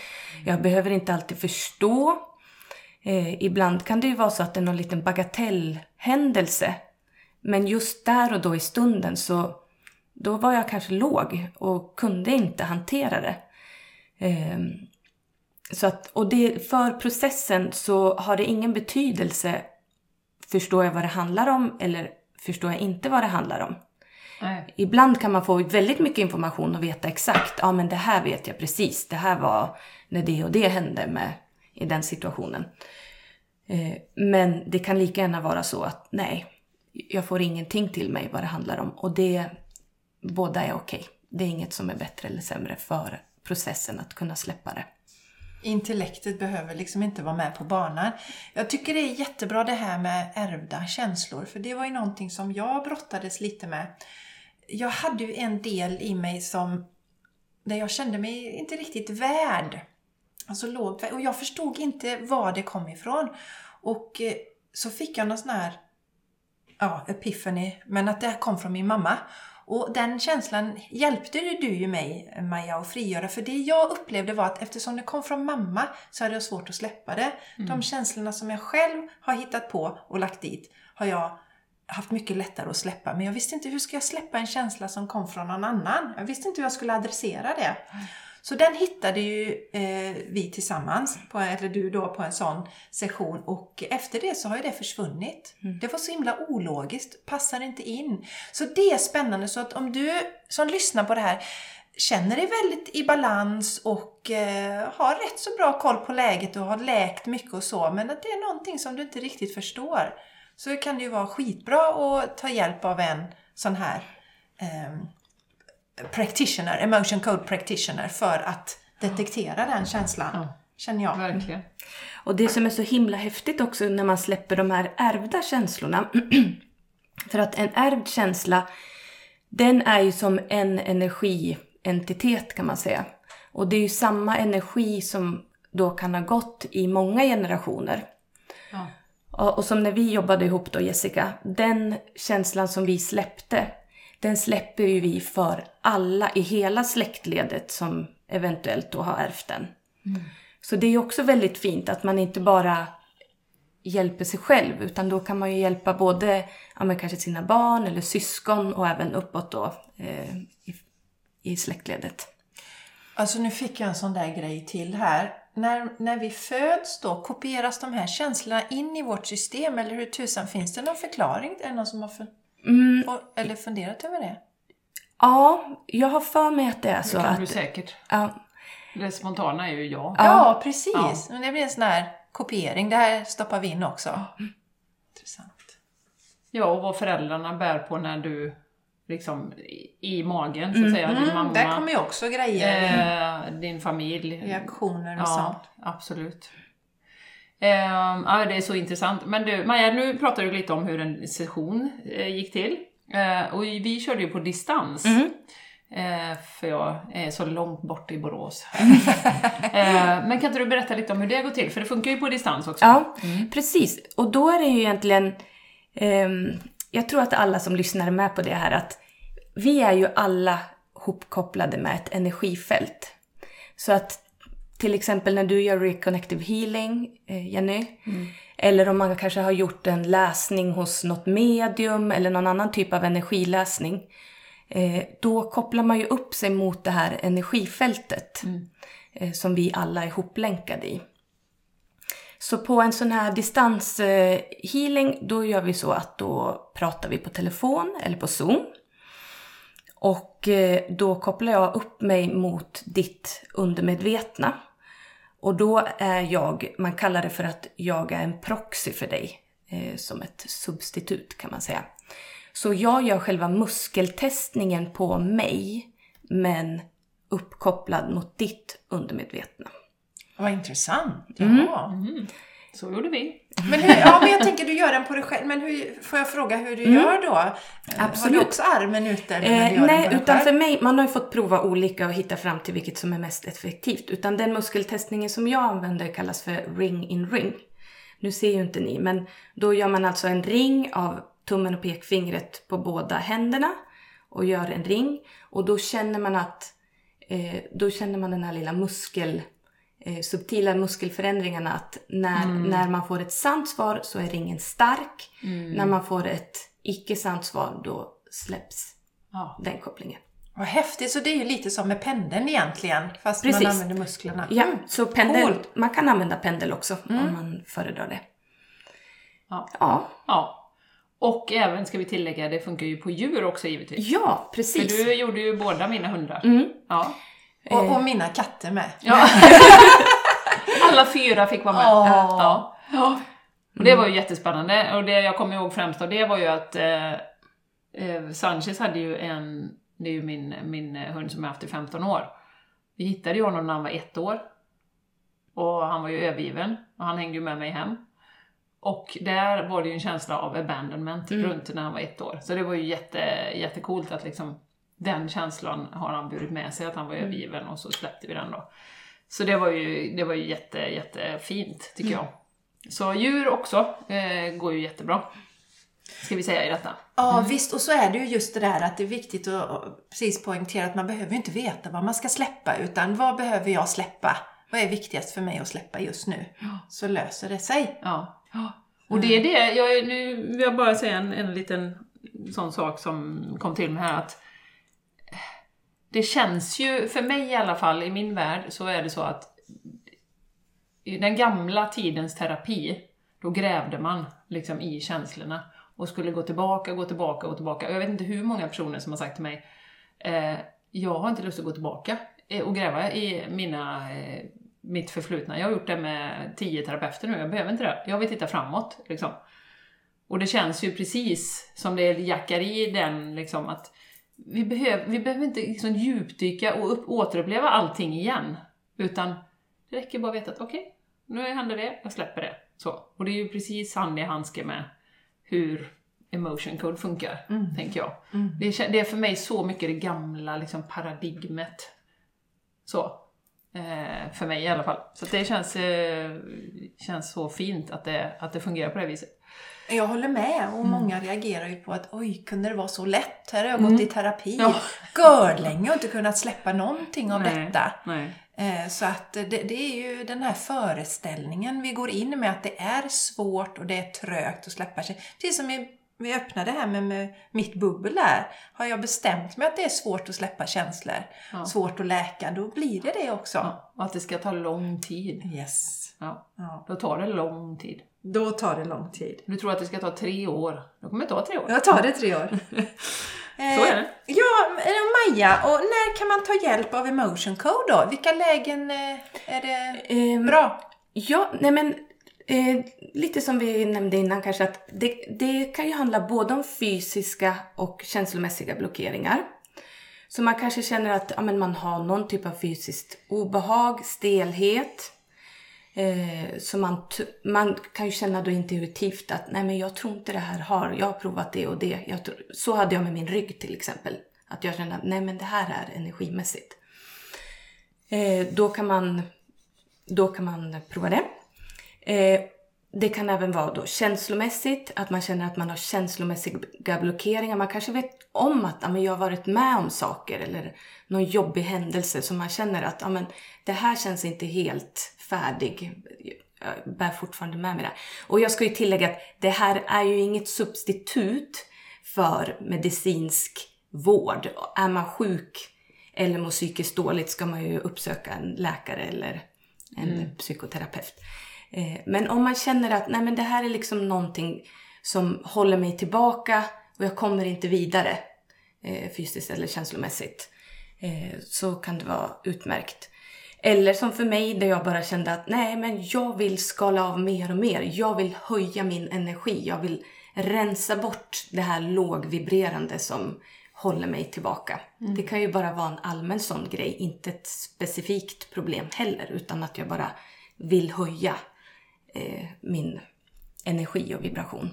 Jag behöver inte alltid förstå. Eh, ibland kan det ju vara så att det är någon liten bagatellhändelse. Men just där och då i stunden så då var jag kanske låg och kunde inte hantera det. Eh, så att, och det, för processen så har det ingen betydelse förstår jag vad det handlar om eller förstår jag inte vad det handlar om. Nej. Ibland kan man få väldigt mycket information och veta exakt, ja men det här vet jag precis, det här var när det och det hände med, i den situationen. Eh, men det kan lika gärna vara så att nej, jag får ingenting till mig vad det handlar om. Och det, båda är okej. Det är inget som är bättre eller sämre för processen att kunna släppa det. Intellektet behöver liksom inte vara med på banan. Jag tycker det är jättebra det här med ärvda känslor, för det var ju någonting som jag brottades lite med. Jag hade ju en del i mig som, där jag kände mig inte riktigt värd. Alltså låg, och jag förstod inte var det kom ifrån. Och eh, så fick jag någon sån här, ja, epiphany, men att det här kom från min mamma. Och den känslan hjälpte du ju mig, Maja, att frigöra. För det jag upplevde var att eftersom det kom från mamma så hade jag svårt att släppa det. De känslorna som jag själv har hittat på och lagt dit har jag haft mycket lättare att släppa. Men jag visste inte hur ska jag släppa en känsla som kom från någon annan. Jag visste inte hur jag skulle adressera det. Så den hittade ju eh, vi tillsammans, på, eller du då, på en sån session och efter det så har ju det försvunnit. Det var så himla ologiskt, passar inte in. Så det är spännande, så att om du som lyssnar på det här känner dig väldigt i balans och eh, har rätt så bra koll på läget och har läkt mycket och så, men att det är någonting som du inte riktigt förstår, så kan det ju vara skitbra att ta hjälp av en sån här ehm, practitioner, emotion code practitioner för att detektera den känslan. Ja. Känner jag. Verkligen. Och det som är så himla häftigt också när man släpper de här ärvda känslorna. för att en ärvd känsla, den är ju som en energientitet kan man säga. Och det är ju samma energi som då kan ha gått i många generationer. Ja. Och, och som när vi jobbade ihop då Jessica, den känslan som vi släppte, den släpper ju vi för alla i hela släktledet som eventuellt då har ärvt den. Så det är också väldigt fint att man inte bara hjälper sig själv utan då kan man ju hjälpa både ja, kanske sina barn eller syskon och även uppåt då eh, i, i släktledet. Alltså nu fick jag en sån där grej till här. När, när vi föds då, kopieras de här känslorna in i vårt system eller hur tusan, finns det någon förklaring? Är det någon som har Mm, och- eller funderat över det? ja, jag har för mig att det är så Det kan att du säkert. Ja. Det spontana är ju ja. Ja, precis. Men det blir en sån här kopiering. Det här stoppar vi in också. Intressant. Ja, och vad föräldrarna bär på när du liksom i, magen så att säga. Din mamma, Mm, där kommer ju också grejer. eh, din familj. Reaktioner och Ja, sånt. absolut. Ehm, ja, det är så intressant. Men du, Maja, nu pratar du lite om hur en session eh, gick till. Eh, och vi körde ju på distans. Eh, för jag är så långt bort i Borås. eh, men kan inte du berätta lite om hur det går till? För det funkar ju på distans också. Ja, precis. Och då är det ju egentligen, ehm, jag tror att alla som lyssnar är med på det här att vi är ju alla hopkopplade med ett energifält. Så att till exempel när du gör reconnective healing, eh, Jenny, eller om man kanske har gjort en läsning hos något medium eller någon annan typ av energiläsning, eh, då kopplar man ju upp sig mot det här energifältet eh, som vi alla är hoplänkade i. Så på en sån här distanshealing, då gör vi så att då pratar vi på telefon eller på Zoom. Och då kopplar jag upp mig mot ditt undermedvetna. Och då är jag, man kallar det för att jag är en proxy för dig. Eh, som ett substitut kan man säga. Så jag gör själva muskeltestningen på mig, men uppkopplad mot ditt undermedvetna. Vad intressant. Mm. Ja. Så gjorde vi. Men, hur, ja, men jag tänker du gör den på dig själv. Men hur, får jag fråga hur du gör då? Har du Mm. Absolut. också armen ute? Eh, nej, utan för mig, man har ju fått prova olika och hitta fram till vilket som är mest effektivt. Utan den muskeltestningen som jag använder kallas för ring in ring. Nu ser ju inte ni, men då gör man alltså en ring av tummen och pekfingret på båda händerna och gör en ring. Och då känner man att, eh, då känner man den här lilla muskel, subtila muskelförändringarna att när, när man får ett sant svar så är ringen stark. När man får ett icke sant svar då släpps Ja. den kopplingen. Vad häftigt. Så det är ju lite som med pendeln egentligen. Fast Precis. man använder musklerna. Ja, Mm. så pendel, Coolt. man kan använda pendel också om man föredrar det. Ja. Ja, ja. Och även, ska vi tillägga, det funkar ju på djur också givetvis. ja För precis. du gjorde ju båda mina hundar. Mm. Ja. Och, och mina katter med. ja. Alla fyra fick vara med. Åh. Ja. ja. Och det var ju jättespännande. Och det jag kommer ihåg främst av det var ju att eh, eh, Sanchez hade ju en, det är ju min, min hund som jag haft i 15 år. Vi hittade ju honom när han var ett år. Och han var ju övergiven. Och han hängde ju med mig hem. Och där var det ju en känsla av abandonment runt när han var ett år. Så det var ju jätte, jättecoolt att liksom den känslan har han burit med sig, att han var övergiven och så släppte vi den då. Så det var ju, det var ju jätte, jättefint tycker jag. Så djur också eh, går ju jättebra. Ska vi säga i detta. Ja visst, och så är det ju just det där att det är viktigt att precis poängtera att man behöver ju inte veta vad man ska släppa utan vad behöver jag släppa? Vad är viktigast för mig att släppa just nu? Så löser det sig. Ja. Och det är det, jag, nu vill jag bara säga en, en liten sån sak som kom till mig här att det känns ju, för mig i alla fall, i min värld, så är det så att i den gamla tidens terapi, då grävde man liksom i känslorna och skulle gå tillbaka, gå tillbaka, gå tillbaka. Jag vet inte hur många personer som har sagt till mig, eh, jag har inte lust att gå tillbaka eh, och gräva i mina, eh, mitt förflutna. Jag har gjort det med tio terapeuter nu, jag behöver inte det. Jag vill titta framåt, liksom. Och det känns ju precis som det jackar i den, liksom att vi, behöver, vi behöver inte liksom djupdyka och upp, återuppleva allting igen. Utan det räcker bara att veta att okej, nu händer det, jag släpper det. Så. Och det är ju precis hand i handske med hur emotion code funkar, tänker jag. Det, är, det är för mig så mycket det gamla liksom, paradigmet. Så. Eh, för mig i alla fall. Så det känns, eh, känns så fint att det, att det fungerar på det viset. Jag håller med och många reagerar ju på att oj, kunde det vara så lätt? Här har jag gått i terapi Ja. görlänge och inte kunnat släppa någonting av Nej, detta. Nej. Eh, Så att det, det är ju den här föreställningen vi går in med att det är svårt och det är trögt att släppa sig. Precis som vi, vi öppnade här med, med mitt bubbel där. Har jag bestämt mig att det är svårt att släppa känslor, Ja. svårt att läka, då blir det det också. Ja, och att det ska ta lång tid. Yes. Ja. då tar det lång tid. Då tar det lång tid. Du tror att det ska ta tre år. Då kommer det ta tre år. Jag tar det tre år. Så är det. Ja, och Maja, och när kan man ta hjälp av emotion code då? Vilka lägen eh, är det Ehm, bra? Ja, nej men eh, lite som vi nämnde innan kanske att det, det kan ju handla både om fysiska och känslomässiga blockeringar. Så man kanske känner att ja, men man har någon typ av fysiskt obehag, stelhet. Eh, så man, man kan ju känna då intuitivt att nej men jag tror inte det här har, jag har provat det och det. Jag så hade jag med min rygg till exempel. Att jag kände att nej men det här är energimässigt. Eh, då kan man då kan man prova det. Eh, det kan även vara då känslomässigt, att man känner att man har känslomässiga blockeringar. Man kanske vet om att ja, men jag har varit med om saker eller någon jobbig händelse som man känner att ja, men det här känns inte helt färdig. Jag bär fortfarande med mig det. Och jag ska ju tillägga att det här är ju inget substitut för medicinsk vård. Är man sjuk eller mår psykiskt dåligt ska man ju uppsöka en läkare eller en psykoterapeut. Eh, Men om man känner att nej men det här är liksom någonting som håller mig tillbaka och jag kommer inte vidare eh, fysiskt eller känslomässigt eh, så kan det vara utmärkt. Eller som för mig där jag bara kände att nej men jag vill skala av mer och mer. Jag vill höja min energi. Jag vill rensa bort det här lågvibrerande som håller mig tillbaka. Det kan ju bara vara en allmän sån grej, inte ett specifikt problem heller, utan att jag bara vill höja eh, min energi och vibration.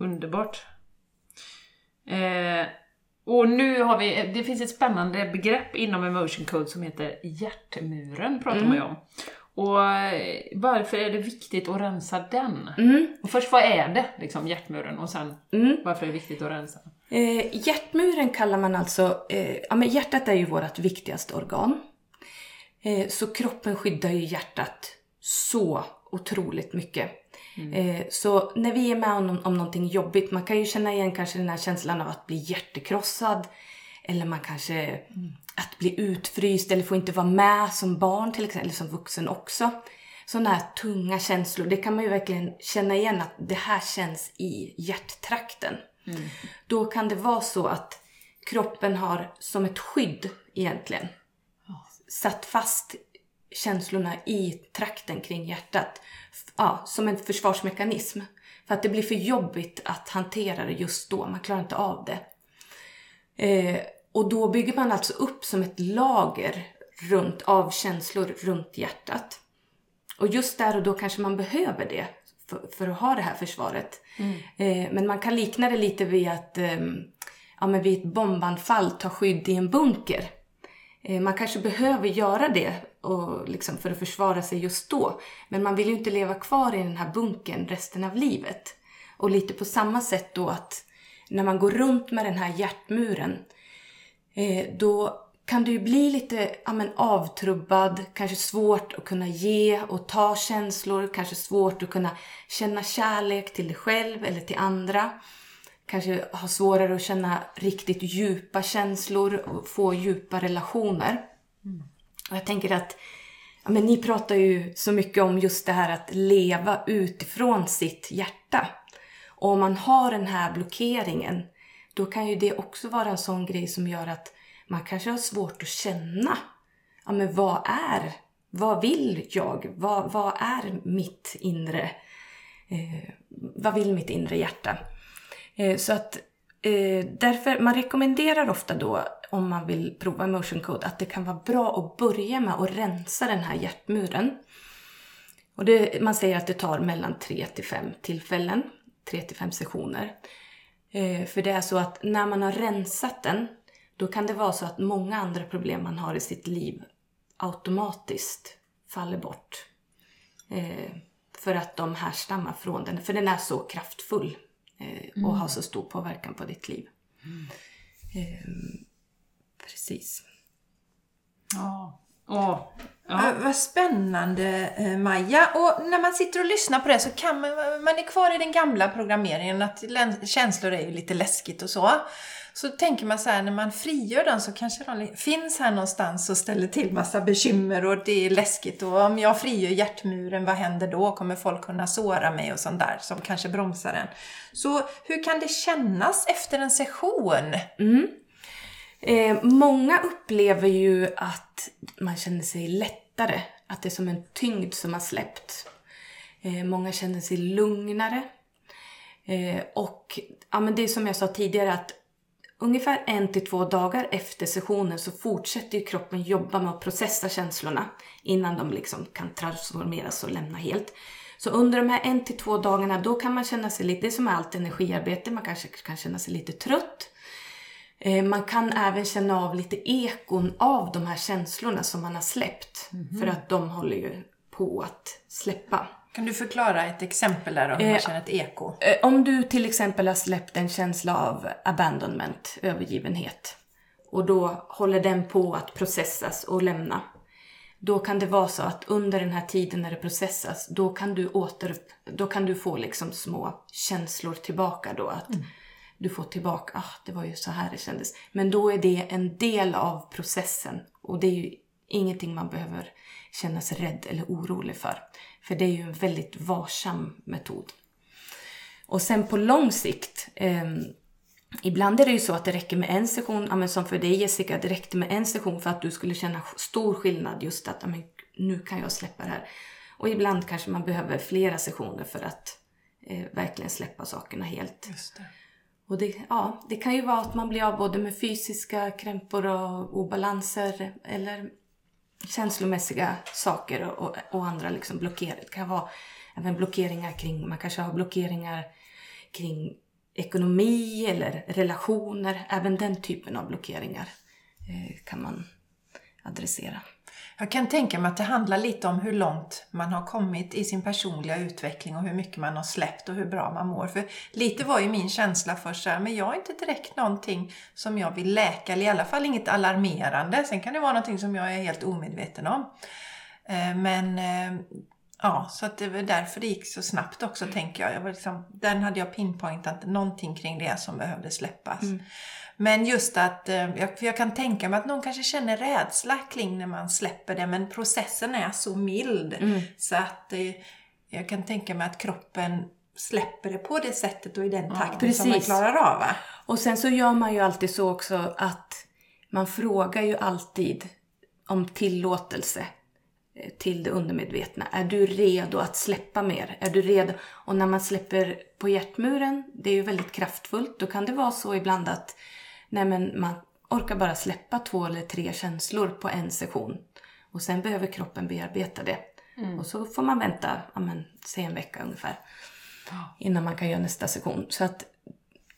Underbart. Eh, och nu har vi, det finns ett spännande begrepp inom emotion code som heter hjärtmuren, pratar man ju om. Och eh, varför är det viktigt att rensa den? Och först, vad är det, liksom, hjärtmuren? Och sen, varför är det viktigt att rensa? Eh, hjärtmuren kallar man alltså, eh, ja men hjärtat är ju vårt viktigaste organ. Eh, så kroppen skyddar ju hjärtat så otroligt mycket. Eh, så när vi är med om, om någonting jobbigt, man kan ju känna igen kanske den här känslan av att bli hjärtekrossad. Eller man kanske, att bli utfryst eller få inte vara med som barn till exempel, eller som vuxen också. Sådana här tunga känslor, det kan man ju verkligen känna igen att det här känns i hjärttrakten. Då kan det vara så att kroppen har som ett skydd egentligen satt fast känslorna i trakten kring hjärtat. Ja, som en försvarsmekanism. För att det blir för jobbigt att hantera det just då. Man klarar inte av det. Eh, och då bygger man alltså upp som ett lager runt, av känslor runt hjärtat. Och just där och då kanske man behöver det för, för att ha det här försvaret. Eh, men man kan likna det lite vid att ehm, ja, men vid ett bombanfall ta skydd i en bunker. Eh, Man kanske behöver göra det och liksom för att försvara sig just då. Men man vill ju inte leva kvar i den här bunkern resten av livet. Och lite på samma sätt då att när man går runt med den här hjärtmuren eh, då kan du ju bli lite ja, men, avtrubbad, kanske svårt att kunna ge och ta känslor, kanske svårt att kunna känna kärlek till dig själv eller till andra. Kanske ha svårare att känna riktigt djupa känslor och få djupa relationer. Och jag tänker att ja, men ni pratar ju så mycket om just det här att leva utifrån sitt hjärta. Och om man har den här blockeringen, då kan ju det också vara en sån grej som gör att man kanske har svårt att känna. Ja, men vad är, vad vill jag? Vad, vad är mitt inre, eh, vad vill mitt inre hjärta? Eh, så att eh, därför, man rekommenderar ofta då om man vill prova emotion code att det kan vara bra att börja med att rensa den här hjärtmuren. Och det, man säger att det tar mellan 3 till 5 tillfällen, 3 till 5 sessioner. Eh, för det är så att när man har rensat den, då kan det vara så att många andra problem man har i sitt liv automatiskt faller bort. Eh, för att de härstammar från den, för den är så kraftfull eh, och har så stor påverkan på ditt liv. Eh, precis. Ja. Åh, Ja. Vad spännande eh, Maja. Och när man sitter och lyssnar på det så kan man, man är kvar i den gamla programmeringen att känslor är ju lite läskigt och så. Så tänker man så här, när man frigör den så kanske de finns här någonstans och ställer till massa bekymmer och det är läskigt. Och om jag frigör hjärtmuren, vad händer då? Kommer folk kunna såra mig och sånt där som kanske bromsar en? Så hur kan det kännas efter en session? Mm. Eh, många upplever ju att man känner sig lättare, att det är som en tyngd som har släppt. Eh, många känner sig lugnare. Eh, och ja, men det är som jag sa tidigare att ungefär en till två dagar efter sessionen så fortsätter kroppen jobba med att processa känslorna innan de liksom kan transformeras och lämna helt. Så under de här en till två dagarna då kan man känna sig lite, som allt energiarbete, man kanske kan känna sig lite trött. Eh, man kan även känna av lite ekon av de här känslorna som man har släppt. Mm -hmm. För att de håller ju på att släppa. Kan du förklara ett exempel där om eh, man känner ett eko? Eh, om du till exempel har släppt en känsla av abandonment, övergivenhet. Och då håller den på att processas och lämna. Då kan det vara så att under den här tiden när det processas, då kan du, åter, då kan du få liksom små känslor tillbaka då. Att mm du får tillbaka, ah, det var ju så här det kändes. Men då är det en del av processen och det är ju ingenting man behöver känna sig rädd eller orolig för. För det är ju en väldigt varsam metod. Och sen på lång sikt, eh, ibland är det ju så att det räcker med en session, ja, som för dig Jessica, det räckte med en session för att du skulle känna stor skillnad just att ja, men, nu kan jag släppa det här. Och ibland kanske man behöver flera sessioner för att eh, verkligen släppa sakerna helt. Det. Och det, ja, det kan ju vara att man blir av både med fysiska krämpor och obalanser eller känslomässiga saker och, och andra liksom blockeringar. Det kan vara även blockeringar kring, man kanske har blockeringar kring ekonomi eller relationer. Även den typen av blockeringar eh, kan man adressera. Jag kan tänka mig att det handlar lite om hur långt man har kommit i sin personliga utveckling och hur mycket man har släppt och hur bra man mår. För lite var ju min känsla först så här, men jag har inte direkt någonting som jag vill läka, eller i alla fall inget alarmerande. Sen kan det vara någonting som jag är helt omedveten om. Eh, men eh, Ja, så att det var därför det gick så snabbt också mm. tänker jag. jag var liksom, den hade jag pinpointat någonting kring det som behövde släppas. Mm. Men just att, eh, jag, jag kan tänka mig att någon kanske känner rädsla kring när man släpper det, men processen är så mild. Mm. Så att eh, jag kan tänka mig att kroppen släpper det på det sättet och i den takten ja, som man klarar av. Va? Och sen så gör man ju alltid så också att man frågar ju alltid om tillåtelse eh, till det undermedvetna. Är du redo att släppa mer? Är du redo? Och när man släpper på hjärtmuren, det är ju väldigt kraftfullt, då kan det vara så ibland att nej men man orkar bara släppa två eller tre känslor på en session. Och sen behöver kroppen bearbeta det. Mm. Och så får man vänta, ja men, säg en vecka ungefär. Innan man kan göra nästa session. Så att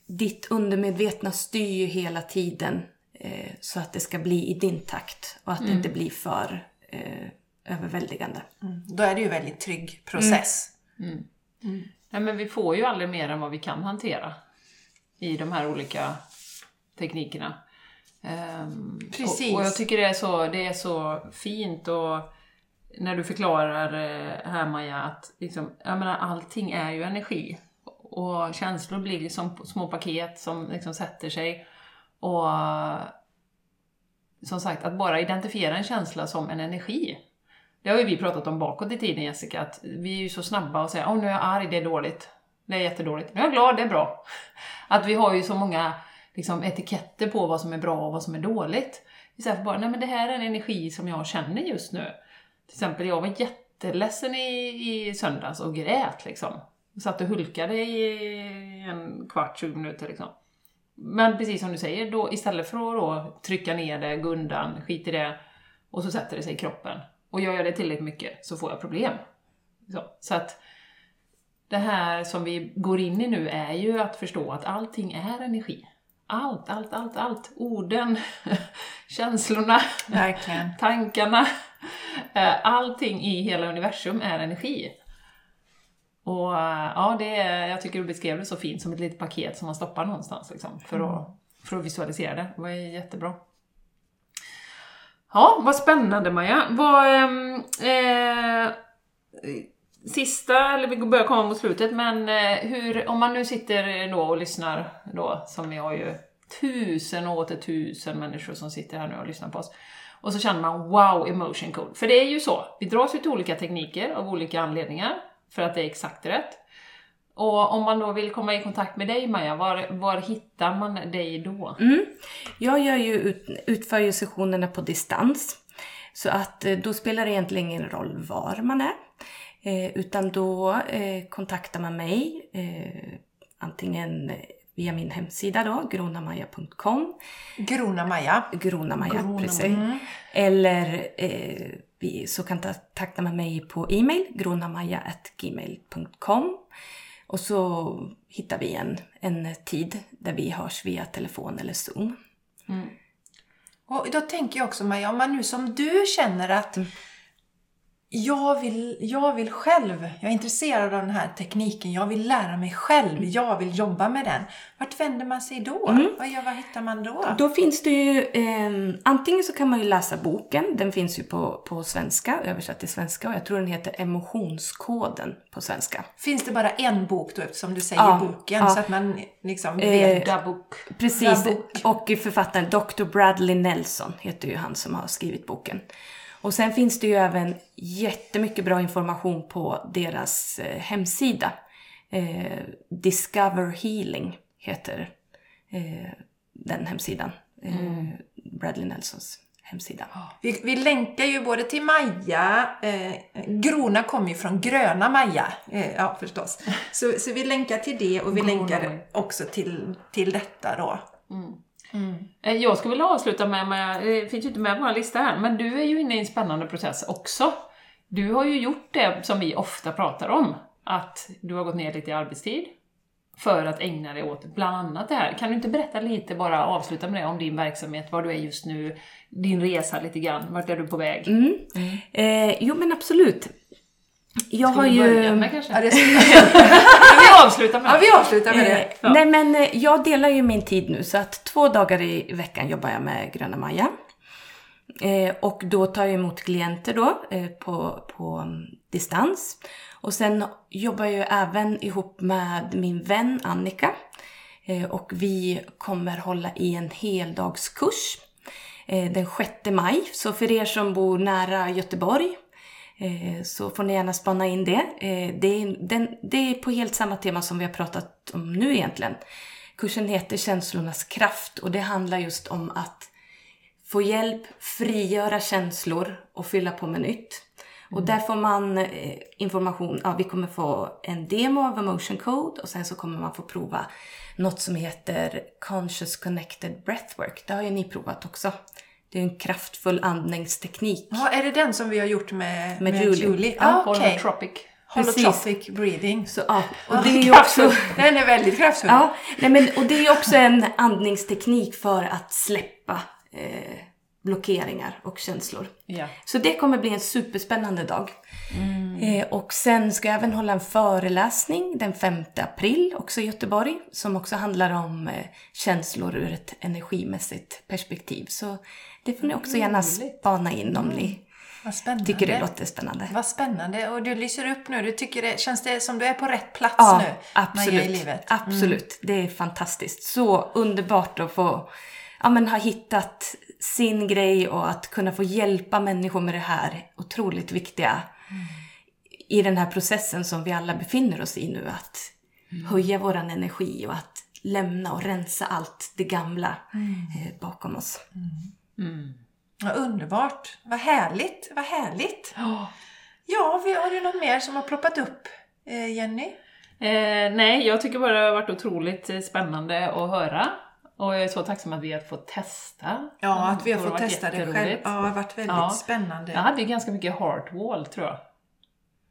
ditt undermedvetna styr ju hela tiden eh, så att det ska bli i din takt. Och att mm. det inte blir för eh, överväldigande. Mm. Då är det ju en väldigt trygg process. Mm. Mm. mm. Nej, men vi får ju aldrig mer än vad vi kan hantera i de här olika teknikerna. Um, Precis. Och, och, jag tycker det är, så, det är så fint och när du förklarar eh, här Maja att liksom, jag menar, allting är ju energi. Och känslor blir som små paket som liksom sätter sig. Och som sagt, att bara identifiera en känsla som en energi. Det har ju vi pratat om bakåt i tiden Jessica, att vi är ju så snabba och säger åh nu är jag arg, det är dåligt. Det är jättedåligt. Nu är jag glad, det är bra. Att vi har ju så många liksom, etiketter på vad som är bra och vad som är dåligt. Istället för bara, nej men det här är en energi som jag känner just nu. Till exempel, jag var jätteledsen i, i söndags och grät liksom. Jag satt och hulkade i en kvart, 20 minuter liksom. Men precis som du säger, då, istället för att då trycka ner det, gå undan, skit i det, och så sätter det sig i kroppen. Och gör jag det tillräckligt mycket så får jag problem. Så, så att det här som vi går in i nu är ju att förstå att allting är energi allt, allt, allt, allt. Orden, känslorna, Verkligen. tankarna. Eh, allting i hela universum är energi. Och eh, ja, det är, jag tycker du beskrev det så fint, som ett litet paket som man stoppar någonstans liksom, för, att, mm. för att visualisera det. Det var jättebra. Ja, vad spännande Maja. Vad, ehm, eh, sista, eller vi börjar komma mot slutet, men eh, hur, om man nu sitter då och lyssnar då, som vi har ju tusen och åter tusen människor som sitter här nu och lyssnar på oss. Och så känner man wow, emotion code. För det är ju så, vi dras ju till olika tekniker av olika anledningar, för att det är exakt rätt. Och om man då vill komma i kontakt med dig Maja, var, var hittar man dig då? Mm. Jag gör ju ut, utför ju sessionerna på distans. Så att eh, då spelar det egentligen ingen roll var man är. Eh, utan då eh, kontaktar man mig eh, antingen via min hemsida då, gronamaja.com. Grona Maja. Gronamaja, Grona- precis. mm. Eller eh, så kontaktar man mig på e-mail, gronamaja.gmail.com. Och så hittar vi en, en tid där vi hörs via telefon eller Zoom. Och då tänker jag också Maja, om man nu som du känner att Mm. Jag, vill, jag vill själv, jag är intresserad av den här tekniken, jag vill lära mig själv, Mm. jag vill jobba med den. Vart vänder man sig då? Vad, gör, vad hittar man då? Då finns det ju, eh, antingen så kan man ju läsa boken, den finns ju på, på svenska, översatt till svenska och jag tror den heter Emotionskoden på svenska. Finns det bara en bok då eftersom du säger Ja, boken ja. så att man liksom Eh, vet? Dabuk. Precis, Bra bok. och författaren Dr. Bradley Nelson heter ju han som har skrivit boken. Och sen finns det ju även jättemycket bra information på deras eh, hemsida. Eh, Discover Healing heter eh, den hemsidan. Eh, Bradley Nelsons hemsida. Vi, vi länkar ju både till Maja, eh, Grona kommer ju från gröna Maja, ja förstås. Så, så vi länkar till det och vi länkar också till, till detta då. Eh, Jag skulle vilja avsluta med, med, det finns ju inte med på vår lista här, men du är ju inne i en spännande process också. Du har ju gjort det som vi ofta pratar om, att du har gått ner lite i arbetstid för att ägna dig åt bland annat det här. Kan du inte berätta lite, bara avsluta med det, om din verksamhet, var du är just nu, din resa lite grann, vart är du på väg? Mm. Eh, jo men absolut. Jag Ska har vi ju... börja med kanske? Ja, det ska, vi avsluta med ja vi avslutar med det. Eh, Ja. Nej men eh, jag delar ju min tid nu så att två dagar i veckan jobbar jag med Gröna Maja. Eh, och då tar jag emot klienter då eh, på, på mm, distans. Och sen jobbar jag ju även ihop med min vän Annika. Eh, och vi kommer hålla i en heldagskurs den 6 maj. Så för er som bor nära Göteborg Eh, så får ni gärna spana in det. Eh, det, är, den, det är på helt samma tema som vi har pratat om nu egentligen. Kursen heter Känslornas kraft och det handlar just om att få hjälp, frigöra känslor och fylla på med nytt. Och där får man eh, information, ja vi kommer få en demo av Emotion Code och sen så kommer man få prova något som heter Conscious Connected Breathwork. Det har ju ni provat också. Det är en kraftfull andningsteknik. Ja, är det den som vi har gjort med, Med med, Julie. Julie? Ja, Ja, okej. Holotropic. Holotropic breathing. Så, ja, och det är också... Den är väldigt kraftfull. Ja, nej men, och det är också en andningsteknik för att släppa eh, blockeringar och känslor. Ja. Så det kommer bli en superspännande dag. Eh, och sen ska jag även hålla en föreläsning den 5 april, också i Göteborg, som också handlar om eh, känslor ur ett energimässigt perspektiv. Så det får ni också gärna spana in om ni Vad spännande. tycker det låter spännande. Vad spännande. Och du lyser upp nu. Du tycker det, känns det som du är på rätt plats Ja, nu? absolut. Maja, i livet? Absolut. Det är fantastiskt. Så underbart att få ja, men, ha hittat sin grej och att kunna få hjälpa människor med det här otroligt viktiga i den här processen som vi alla befinner oss i nu. Att höja våran energi och att lämna och rensa allt det gamla eh, bakom oss. Ja, underbart. Vad härligt. Vad härligt. Ja, vi, har du något mer som har ploppat upp, eh, Jenny? Eh, nej, jag tycker bara det har varit otroligt eh, spännande att höra. Och jag är så tacksam att vi har fått testa. Ja, att vi har fått testa det själv. Ja, det har varit väldigt Ja. spännande. Jag hade ju ganska mycket heartwall, tror jag.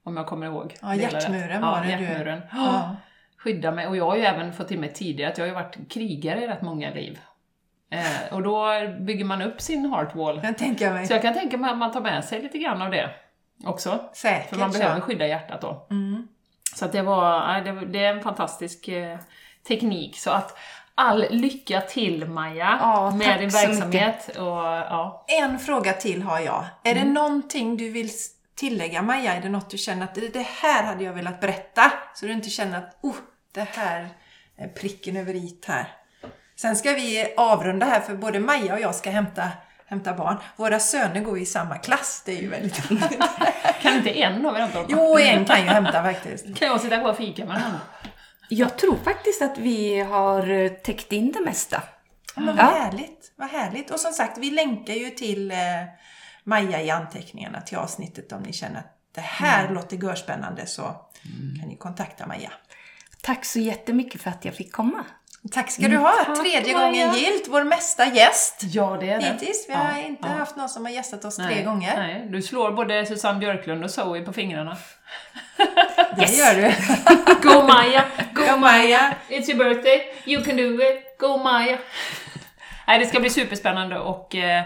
Om jag kommer ihåg. Ja, hjärtmuren var ja, det du- hjärtmuren. Ja. Skydda mig. Och jag har ju även fått till mig tidigare att jag har ju varit krigare i rätt många liv. Eh, och då bygger man upp sin heartwall. Kan tänka mig. Så jag kan tänka mig att man tar med sig lite grann av det också. Säkert För man behöver skydda hjärtat då. Mm. Så att det, var, det är en fantastisk eh, teknik. Så att All lycka till Maja Ja, med din verksamhet. Och, ja. En fråga till har jag. Är det någonting du vill tillägga Maja? Är det något du känner att det här hade jag velat berätta? Så du inte känner att oh, det här är pricken över i här. Sen ska vi avrunda här för både Maja och jag ska hämta, hämta barn. Våra söner går i samma klass. Det är ju väldigt roligt. Kan inte en av er hämta honom? Jo, en kan ju hämta faktiskt. Kan jag sitta kvar och fika med honom? Jag tror faktiskt att vi har eh, täckt in det mesta. Ja, men vad härligt, vad härligt. Och som sagt, vi länkar ju till eh, Maja i anteckningarna till avsnittet om ni känner att det här låter görspännande så kan ni kontakta Maja. Tack så jättemycket för att jag fick komma. Tack ska du ha! tack, Tredje Maja. gången gilt, vår mesta gäst Ja, det är det. hittills. Vi har Ja, inte ja. haft någon som har gästat oss tre Nej, gånger. Nej, du slår både Susanne Björklund och Zoe på fingrarna. Det gör du. Go Maja! Go Go Maja! It's your birthday, you can do it, go Maja! Nej, det ska bli superspännande och eh,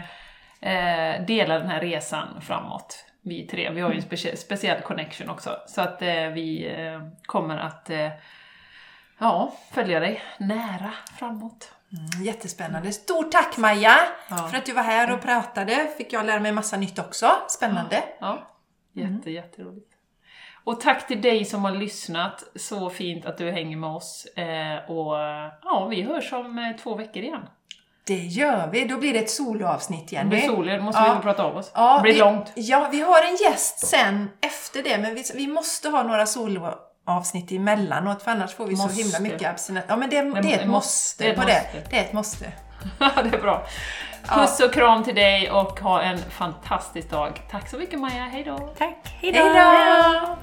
eh, dela den här resan framåt. Vi tre, vi har ju en specie- speciell connection också. Så att eh, vi eh, kommer att eh, ja, följa dig nära framåt. Mm, Jättespännande. Stort tack Maja Ja. för att du var här och pratade. Fick jag lära mig massa nytt också. Spännande. Ja, jätte, jätteroligt. Och tack till dig som har lyssnat. Så fint att du hänger med oss. Eh, och ja, vi hörs om eh, två veckor igen. Det gör vi. Då blir det ett soloavsnitt Det igen. blir Vi- soligt, då måste Ja. vi prata av oss. Ja, det blir vi, långt. Ja, vi har en gäst sen efter det, men vi, vi måste ha några soloavsnitt emellanåt för annars får vi Måste. så himla mycket abstinens. Ja, men det, det, Det är ett må- måste det på det. Det är ett måste. Det är bra. Puss och kram till dig och ha en fantastisk dag. Tack så mycket Maja, hejdå! Tack, hej då! Hej då!